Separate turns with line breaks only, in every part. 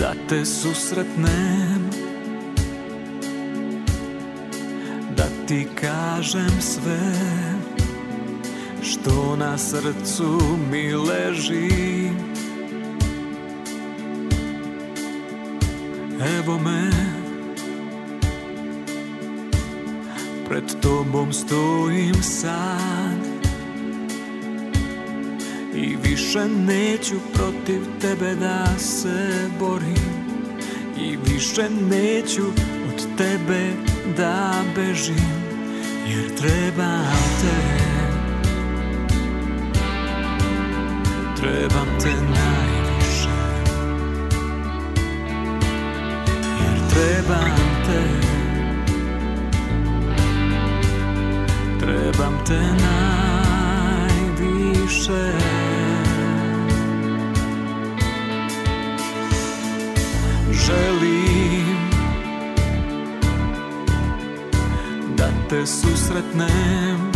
da te susretnem Da ti kažem sve što na srcu mi leži Evo me Pred tobom stojim sad I više neću protiv tebe da se borim I više neću od tebe da bežim Jer treba te Trebam te najviše Jer trebam te Trebam te najviše Trebam te najviše želim Da te susretnem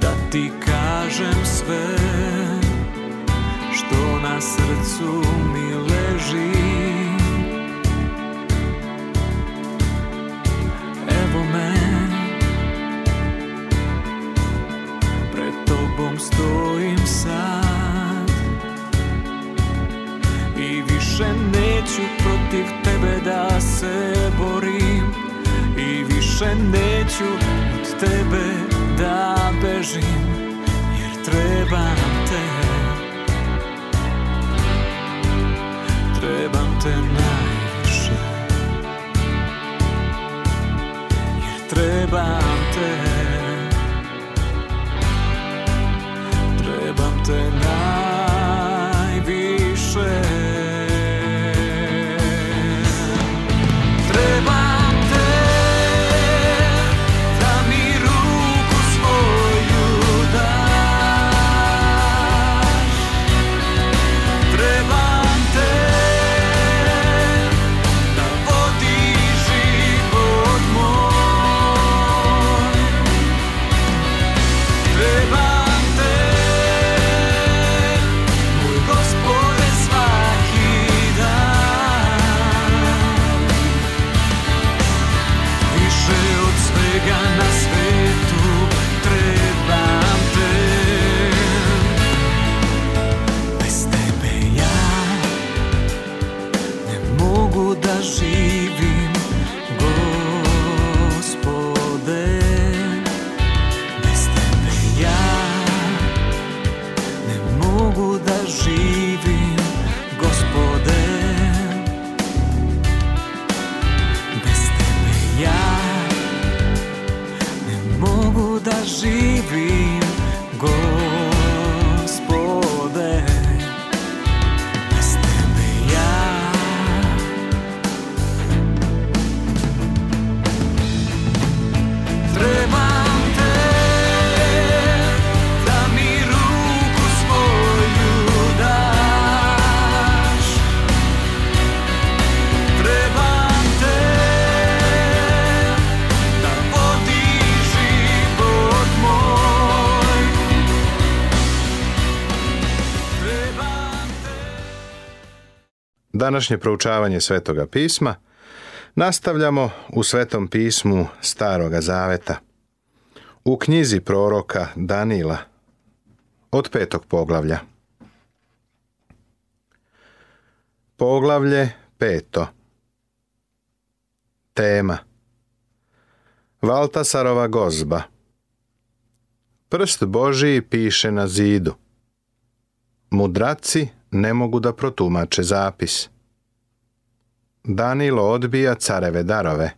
Da ti kažem sve Što na srcu mi
današnje proučavanje Svetoga pisma nastavljamo u Svetom pismu Staroga Zaveta. U knjizi proroka Danila od petog poglavlja. Poglavlje peto. Tema Valtasarova gozba Prst Božiji piše na zidu. Mudraci ne mogu da protumače zapis. Danilo odbija careve darove.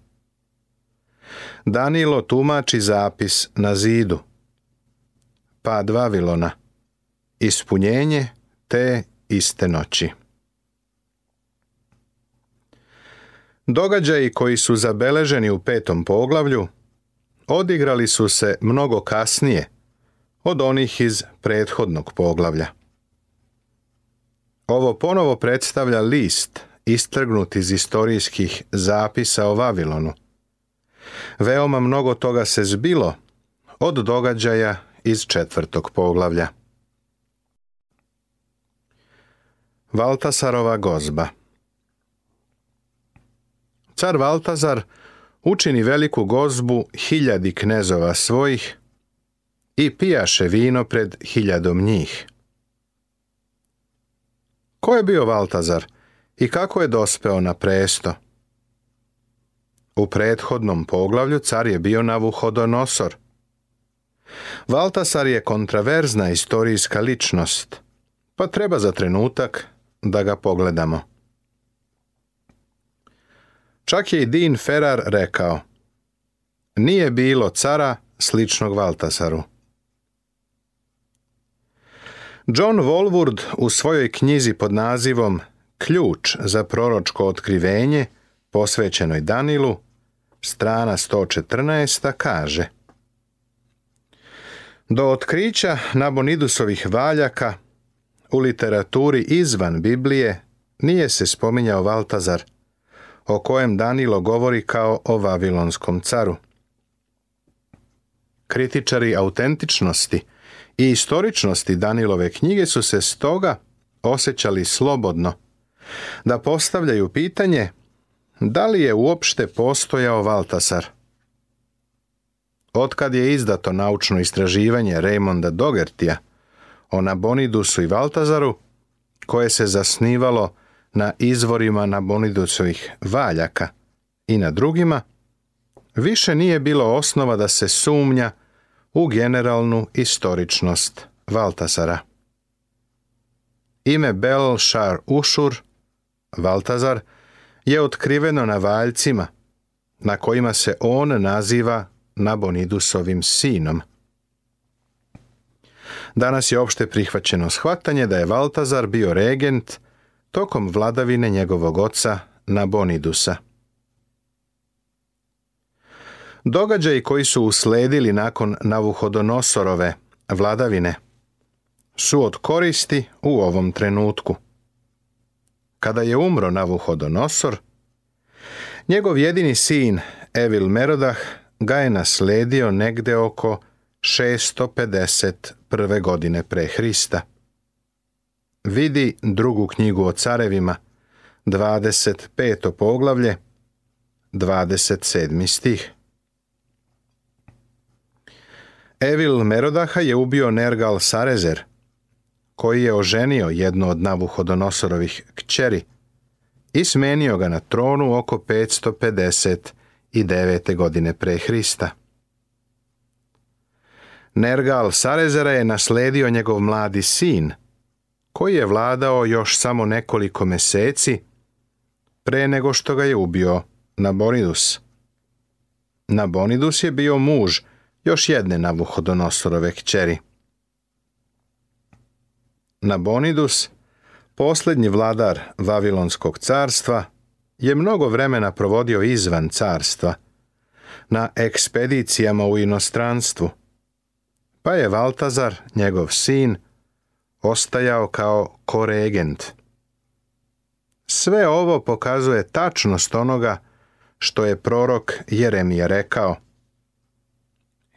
Danilo tumači zapis na zidu. Pa dva vilona. Ispunjenje te iste noći. Događaji koji su zabeleženi u petom poglavlju odigrali su se mnogo kasnije od onih iz prethodnog poglavlja. Ovo ponovo predstavlja list istrgnut iz istorijskih zapisa o Vavilonu. Veoma mnogo toga se zbilo od događaja iz četvrtog poglavlja. Valtasarova gozba Car Valtazar učini veliku gozbu hiljadi knezova svojih i pijaše vino pred hiljadom njih. Ko je bio Valtazar? i kako je dospeo na presto. U prethodnom poglavlju car je bio Navuhodonosor. Valtasar je kontraverzna istorijska ličnost, pa treba za trenutak da ga pogledamo. Čak je i Din Ferrar rekao Nije bilo cara sličnog Valtasaru. John Volwood u svojoj knjizi pod nazivom Ključ za proročko otkrivenje posvećenoj Danilu, strana 114. kaže Do otkrića Nabonidusovih valjaka u literaturi izvan Biblije nije se spominjao Valtazar, o kojem Danilo govori kao o Vavilonskom caru. Kritičari autentičnosti i istoričnosti Danilove knjige su se stoga osjećali slobodno da postavljaju pitanje da li je uopšte postojao Valtasar. Otkad je izdato naučno istraživanje Raymonda Dogertija o Nabonidusu i Valtazaru, koje se zasnivalo na izvorima Nabonidusovih valjaka i na drugima, više nije bilo osnova da se sumnja u generalnu istoričnost Valtasara. Ime Belšar Ušur Valtazar, je otkriveno na valjcima, na kojima se on naziva Nabonidusovim sinom. Danas je opšte prihvaćeno shvatanje da je Valtazar bio regent tokom vladavine njegovog oca Nabonidusa. Događaji koji su usledili nakon Navuhodonosorove vladavine su od koristi u ovom trenutku. Kada je umro Navuhodonosor, njegov jedini sin, Evil Merodah, ga je nasledio negde oko 651. godine pre Hrista. Vidi drugu knjigu o carevima, 25. poglavlje, 27. stih. Evil Merodaha je ubio Nergal Sarezer, koji je oženio jednu od Navuhodonosorovih kćeri i smenio ga na tronu oko 559. godine pre Hrista. Nergal Sarezera je nasledio njegov mladi sin, koji je vladao još samo nekoliko meseci pre nego što ga je ubio Nabonidus. Nabonidus je bio muž još jedne Navuhodonosorove kćeri. Nabonidus, posljednji vladar Vavilonskog carstva, je mnogo vremena provodio izvan carstva, na ekspedicijama u inostranstvu, pa je Valtazar, njegov sin, ostajao kao koregent. Sve ovo pokazuje tačnost onoga što je prorok Jeremija rekao.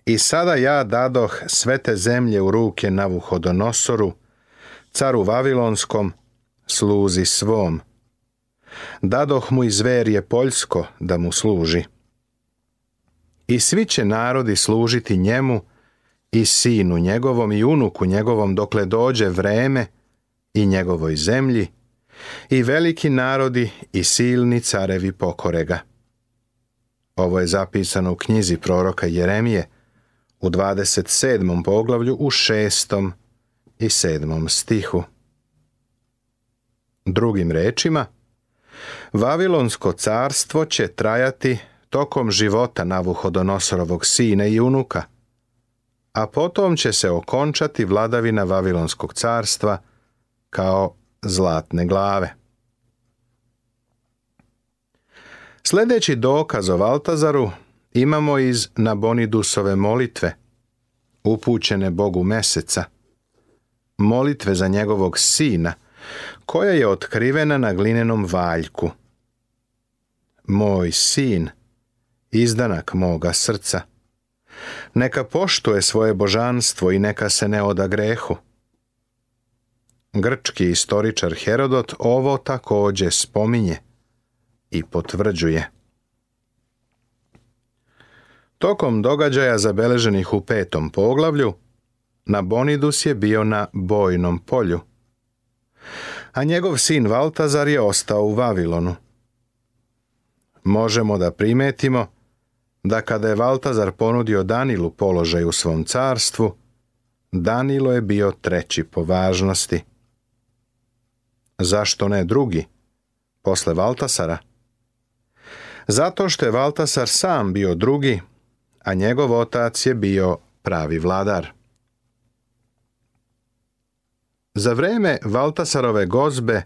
I sada ja dadoh sve te zemlje u ruke Navuhodonosoru, caru Vavilonskom, sluzi svom. Dadoh mu i je Poljsko da mu služi. I svi će narodi služiti njemu i sinu njegovom i unuku njegovom dokle dođe vreme i njegovoj zemlji i veliki narodi i silni carevi pokorega. Ovo je zapisano u knjizi proroka Jeremije u 27. poglavlju u 6 i sedmom stihu. Drugim rečima, Vavilonsko carstvo će trajati tokom života Navuhodonosorovog sina i unuka, a potom će se okončati vladavina Vavilonskog carstva kao zlatne glave. Sljedeći dokaz o Valtazaru imamo iz Nabonidusove molitve, upućene Bogu meseca – molitve za njegovog sina, koja je otkrivena na glinenom valjku. Moj sin, izdanak moga srca, neka poštuje svoje božanstvo i neka se ne oda grehu. Grčki istoričar Herodot ovo također spominje i potvrđuje. Tokom događaja zabeleženih u petom poglavlju, Nabonidus je bio na bojnom polju. A njegov sin Valtazar je ostao u Vavilonu. Možemo da primetimo da kada je Valtazar ponudio Danilu položaj u svom carstvu, Danilo je bio treći po važnosti. Zašto ne drugi? Posle Valtasara? Zato što je Valtasar sam bio drugi, a njegov otac je bio pravi vladar. Za vreme Valtasarove gozbe,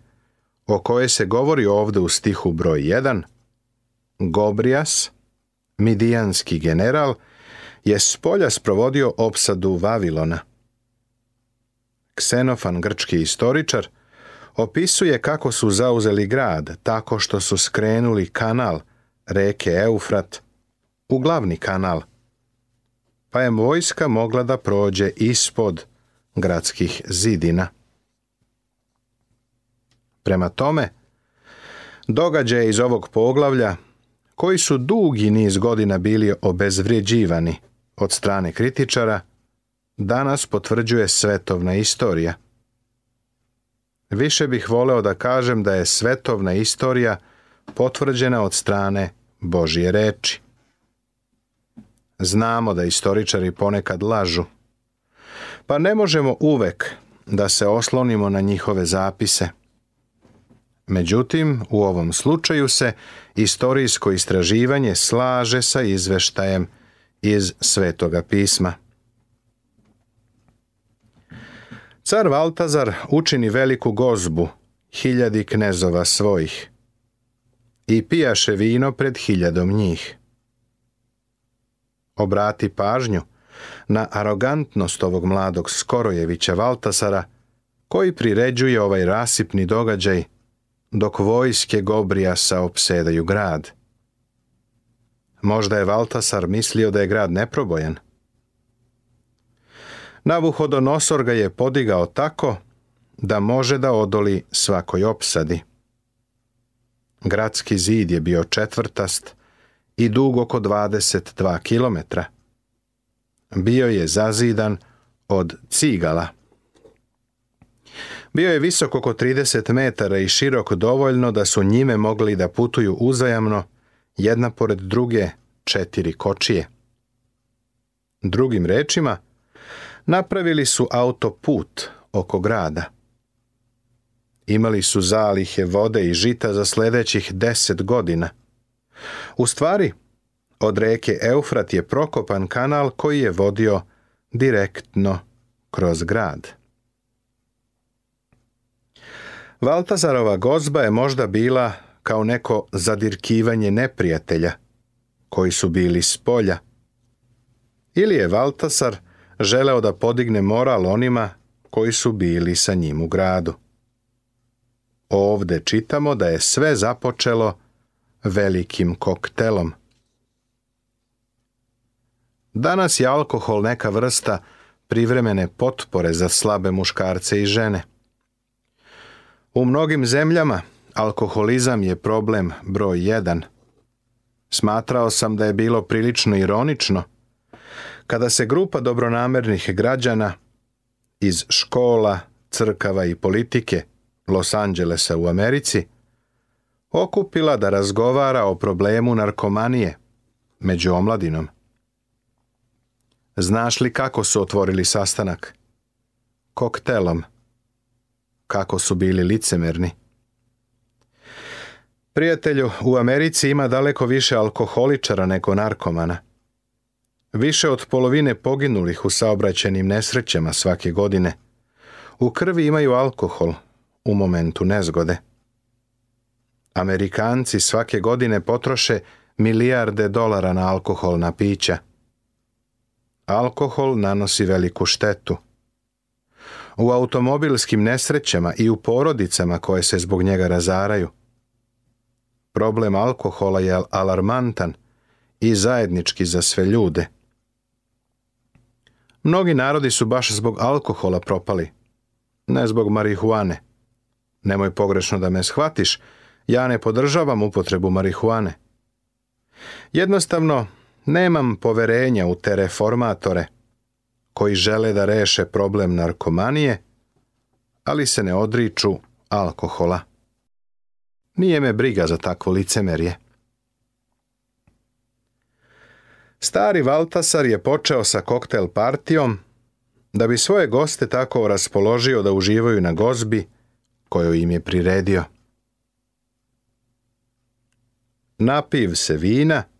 o kojoj se govori ovdje u stihu broj 1, Gobrijas, midijanski general, je s polja sprovodio opsadu Vavilona. Ksenofan, grčki istoričar, opisuje kako su zauzeli grad tako što su skrenuli kanal reke Eufrat u glavni kanal, pa je vojska mogla da prođe ispod gradskih zidina. Prema tome, događaje iz ovog poglavlja, koji su dugi niz godina bili obezvrijeđivani od strane kritičara, danas potvrđuje svetovna istorija. Više bih voleo da kažem da je svetovna istorija potvrđena od strane Božje reči. Znamo da istoričari ponekad lažu, pa ne možemo uvek da se oslonimo na njihove zapise – Međutim, u ovom slučaju se istorijsko istraživanje slaže sa izveštajem iz Svetoga pisma. Car Valtazar učini veliku gozbu, hiljadi knezova svojih, i pijaše vino pred hiljadom njih. Obrati pažnju na arogantnost ovog mladog Skorojevića Valtasara, koji priređuje ovaj rasipni događaj – dok vojske sa opsedaju grad. Možda je Valtasar mislio da je grad neprobojen. Navuhodonosor ga je podigao tako da može da odoli svakoj opsadi. Gradski zid je bio četvrtast i dug oko 22 kilometra. Bio je zazidan od cigala. Bio je visok oko 30 metara i širok dovoljno da su njime mogli da putuju uzajamno, jedna pored druge, četiri kočije. Drugim rečima, napravili su autoput oko grada. Imali su zalihe vode i žita za sljedećih deset godina. U stvari, od reke Eufrat je prokopan kanal koji je vodio direktno kroz grad. Valtazarova gozba je možda bila kao neko zadirkivanje neprijatelja, koji su bili s polja. Ili je Valtasar želeo da podigne moral onima koji su bili sa njim u gradu. Ovde čitamo da je sve započelo velikim koktelom. Danas je alkohol neka vrsta privremene potpore za slabe muškarce i žene – u mnogim zemljama alkoholizam je problem broj jedan. Smatrao sam da je bilo prilično ironično kada se grupa dobronamernih građana iz škola, crkava i politike Los Angelesa u Americi okupila da razgovara o problemu narkomanije među omladinom. Znaš li kako su otvorili sastanak? Koktelom kako su bili licemerni. Prijatelju, u Americi ima daleko više alkoholičara nego narkomana. Više od polovine poginulih u saobraćenim nesrećama svake godine. U krvi imaju alkohol u momentu nezgode. Amerikanci svake godine potroše milijarde dolara na alkoholna pića. Alkohol nanosi veliku štetu u automobilskim nesrećama i u porodicama koje se zbog njega razaraju. Problem alkohola je alarmantan i zajednički za sve ljude. Mnogi narodi su baš zbog alkohola propali, ne zbog marihuane. Nemoj pogrešno da me shvatiš, ja ne podržavam upotrebu marihuane. Jednostavno, nemam poverenja u te reformatore – koji žele da reše problem narkomanije, ali se ne odriču alkohola. Nije me briga za takvo licemerje. Stari Valtasar je počeo sa koktel partijom da bi svoje goste tako raspoložio da uživaju na gozbi koju im je priredio. Napiv se vina –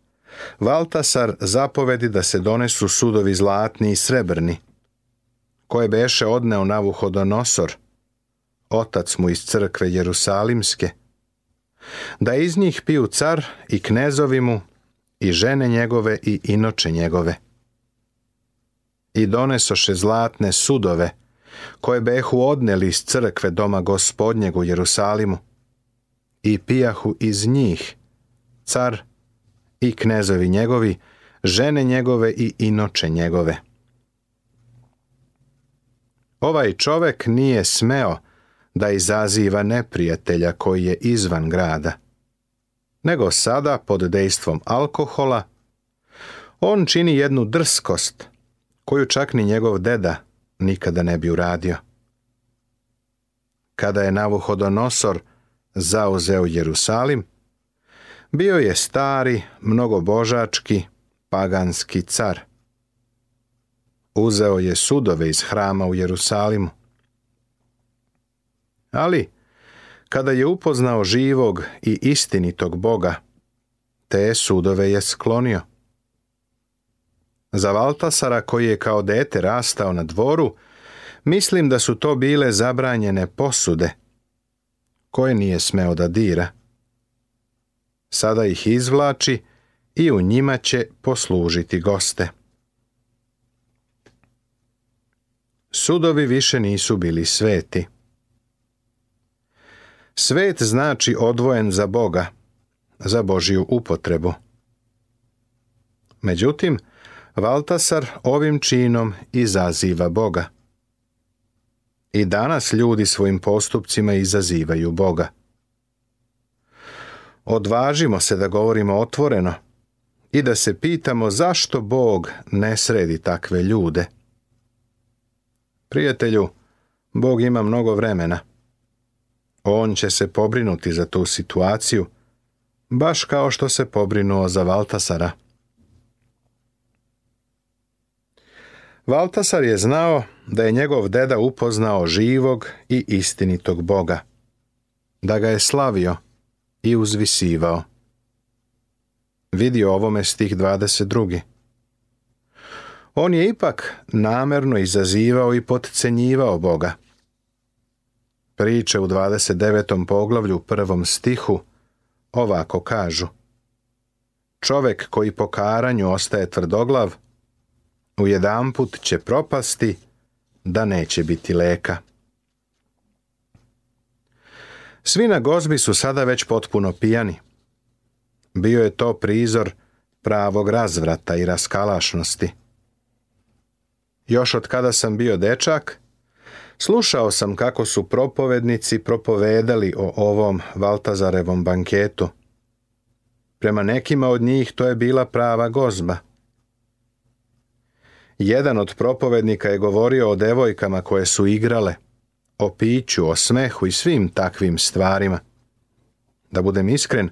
Valtasar zapovedi da se donesu sudovi zlatni i srebrni, koje beše odneo Navuhodonosor, otac mu iz crkve Jerusalimske, da iz njih piju car i knezovi mu, i žene njegove i inoče njegove. I donesoše zlatne sudove, koje behu odneli iz crkve doma gospodnjeg u Jerusalimu, i pijahu iz njih, car i knezovi njegovi, žene njegove i inoče njegove. Ovaj čovek nije smeo da izaziva neprijatelja koji je izvan grada, nego sada pod dejstvom alkohola on čini jednu drskost koju čak ni njegov deda nikada ne bi uradio. Kada je Navuhodonosor zauzeo Jerusalim, bio je stari, mnogobožački, paganski car. Uzeo je sudove iz hrama u Jerusalimu. Ali, kada je upoznao živog i istinitog Boga, te sudove je sklonio. Za Valtasara koji je kao dete rastao na dvoru, mislim da su to bile zabranjene posude, koje nije smeo da dira sada ih izvlači i u njima će poslužiti goste. Sudovi više nisu bili sveti. Svet znači odvojen za Boga, za Božiju upotrebu. Međutim, Valtasar ovim činom izaziva Boga. I danas ljudi svojim postupcima izazivaju Boga. Odvažimo se da govorimo otvoreno i da se pitamo zašto Bog ne sredi takve ljude. Prijatelju, Bog ima mnogo vremena. On će se pobrinuti za tu situaciju, baš kao što se pobrinuo za Valtasara. Valtasar je znao da je njegov deda upoznao živog i istinitog Boga, da ga je slavio, i uzvisivao. Vidi ovome stih 22. On je ipak namerno izazivao i potcenjivao Boga. Priče u 29. poglavlju prvom stihu ovako kažu. Čovek koji po karanju ostaje tvrdoglav, u će propasti da neće biti leka. Svi na gozbi su sada već potpuno pijani. Bio je to prizor pravog razvrata i raskalašnosti. Još od kada sam bio dečak, slušao sam kako su propovednici propovedali o ovom Valtazarevom banketu. Prema nekima od njih to je bila prava gozba. Jedan od propovednika je govorio o devojkama koje su igrale o piću, o smehu i svim takvim stvarima. Da budem iskren,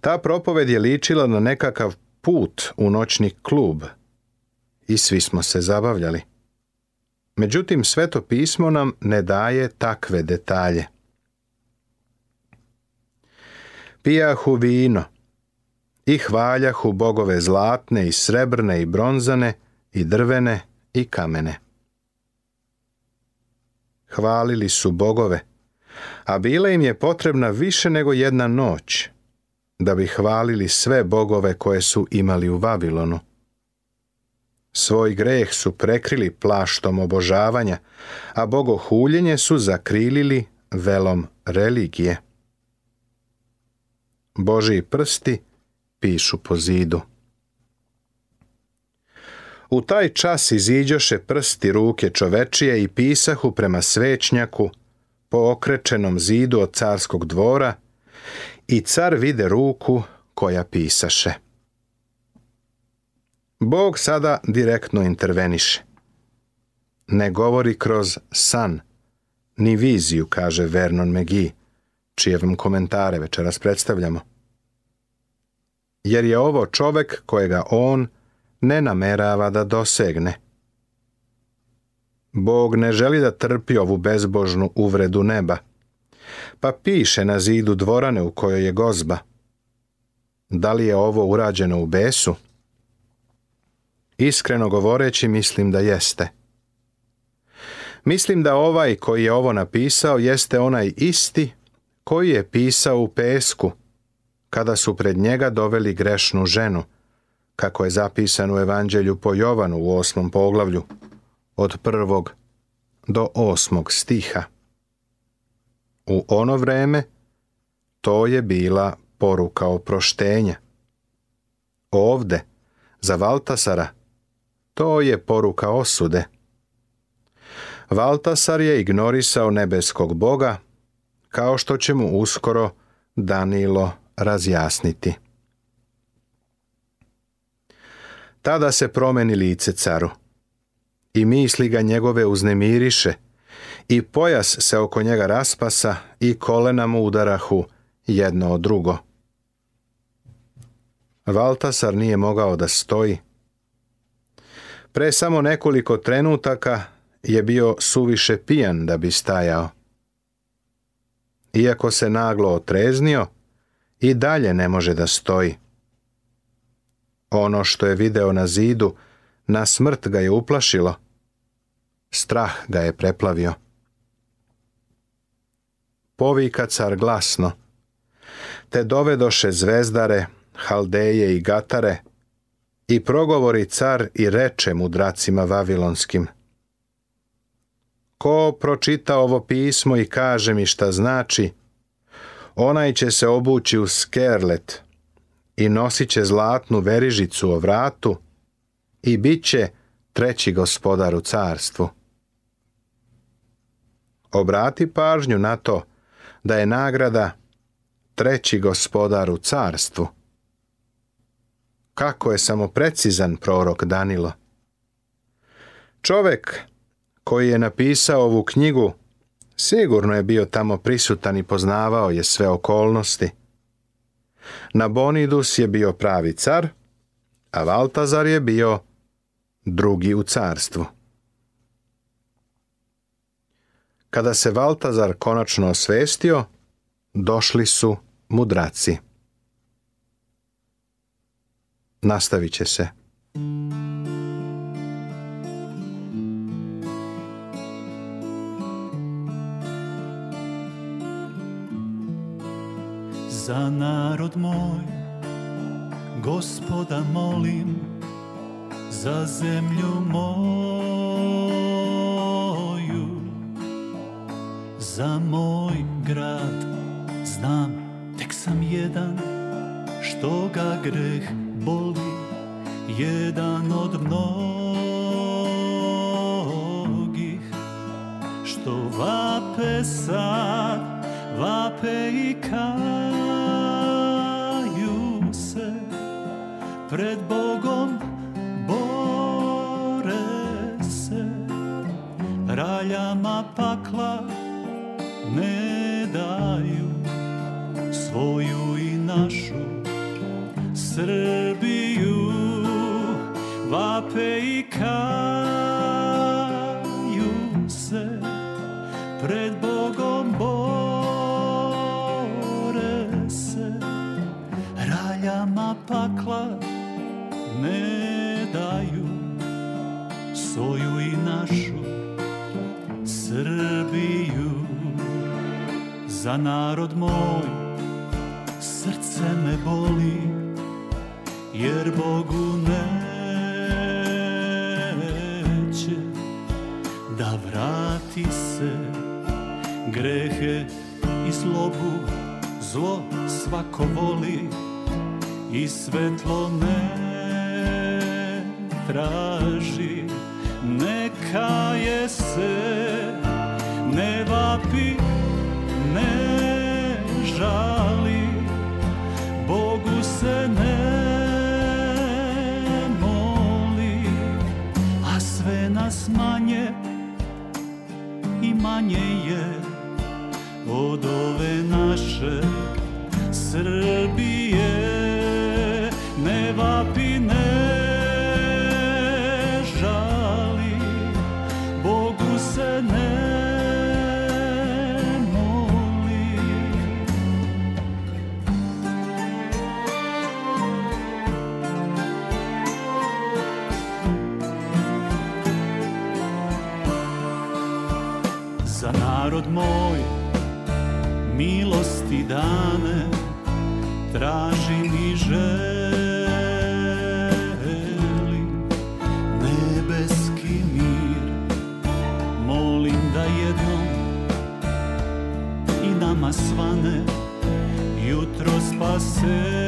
ta propoved je ličila na nekakav put u noćni klub i svi smo se zabavljali. Međutim, sveto pismo nam ne daje takve detalje. Pijahu vino i hvaljahu bogove zlatne i srebrne i bronzane i drvene i kamene hvalili su bogove, a bila im je potrebna više nego jedna noć, da bi hvalili sve bogove koje su imali u Vavilonu. Svoj greh su prekrili plaštom obožavanja, a bogohuljenje su zakrilili velom religije. Božiji prsti pišu po zidu. U taj čas iziđoše prsti ruke čovečije i pisahu prema svećnjaku po okrečenom zidu od carskog dvora i car vide ruku koja pisaše. Bog sada direktno interveniše. Ne govori kroz san, ni viziju, kaže Vernon McGee, čije vam komentare večeras predstavljamo. Jer je ovo čovek kojega on ne namerava da dosegne. Bog ne želi da trpi ovu bezbožnu uvredu neba, pa piše na zidu dvorane u kojoj je gozba. Da li je ovo urađeno u besu? Iskreno govoreći mislim da jeste. Mislim da ovaj koji je ovo napisao jeste onaj isti koji je pisao u pesku, kada su pred njega doveli grešnu ženu – kako je zapisan u Evanđelju po Jovanu u osmom poglavlju, od prvog do osmog stiha. U ono vreme to je bila poruka oproštenja. Ovde, za Valtasara, to je poruka osude. Valtasar je ignorisao nebeskog Boga, kao što će mu uskoro Danilo razjasniti. Tada se promeni lice caru. I misli ga njegove uznemiriše. I pojas se oko njega raspasa i kolena mu udarahu jedno od drugo. Valtasar nije mogao da stoji. Pre samo nekoliko trenutaka je bio suviše pijan da bi stajao. Iako se naglo otreznio, i dalje ne može da stoji. Ono što je video na zidu, na smrt ga je uplašilo. Strah ga je preplavio. Povika car glasno. Te dovedoše zvezdare, haldeje i gatare, i progovori car i reče mudracima vavilonskim. Ko pročita ovo pismo i kaže mi šta znači, onaj će se obući u skerlet, i nosit će zlatnu verižicu o vratu i bit će treći gospodar u carstvu. Obrati pažnju na to da je nagrada treći gospodar u carstvu. Kako je samo precizan prorok Danilo. Čovek koji je napisao ovu knjigu sigurno je bio tamo prisutan i poznavao je sve okolnosti. Nabonidus je bio pravi car, a Valtazar je bio drugi u carstvu. Kada se Valtazar konačno osvestio, došli su mudraci. Nastavit će se.
za narod moj Gospoda molim za zemlju moju Za moj grad znam tek sam jedan Što ga greh boli jedan od mnogih Što vape sad vape i kaju se pred Bogom bore se raljama pakla ne daju svoju i našu Srbiju vape i za narod moj Srce me boli jer Bogu neće Da vrati se grehe i slobu Zlo svako voli i svetlo ne traži Neka je se, ne žali, Bogu se ne moli, a sve nas manje i manje je od ove narod moj, milosti dane, traži mi želi nebeski mir. Molim da jednom i nama svane jutro spase.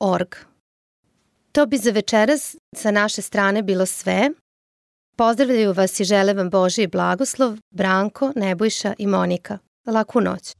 org To bi za večeras sa naše strane bilo sve. Pozdravljaju vas i žele vam Božji blagoslov Branko, Nebojša i Monika. Laku noć.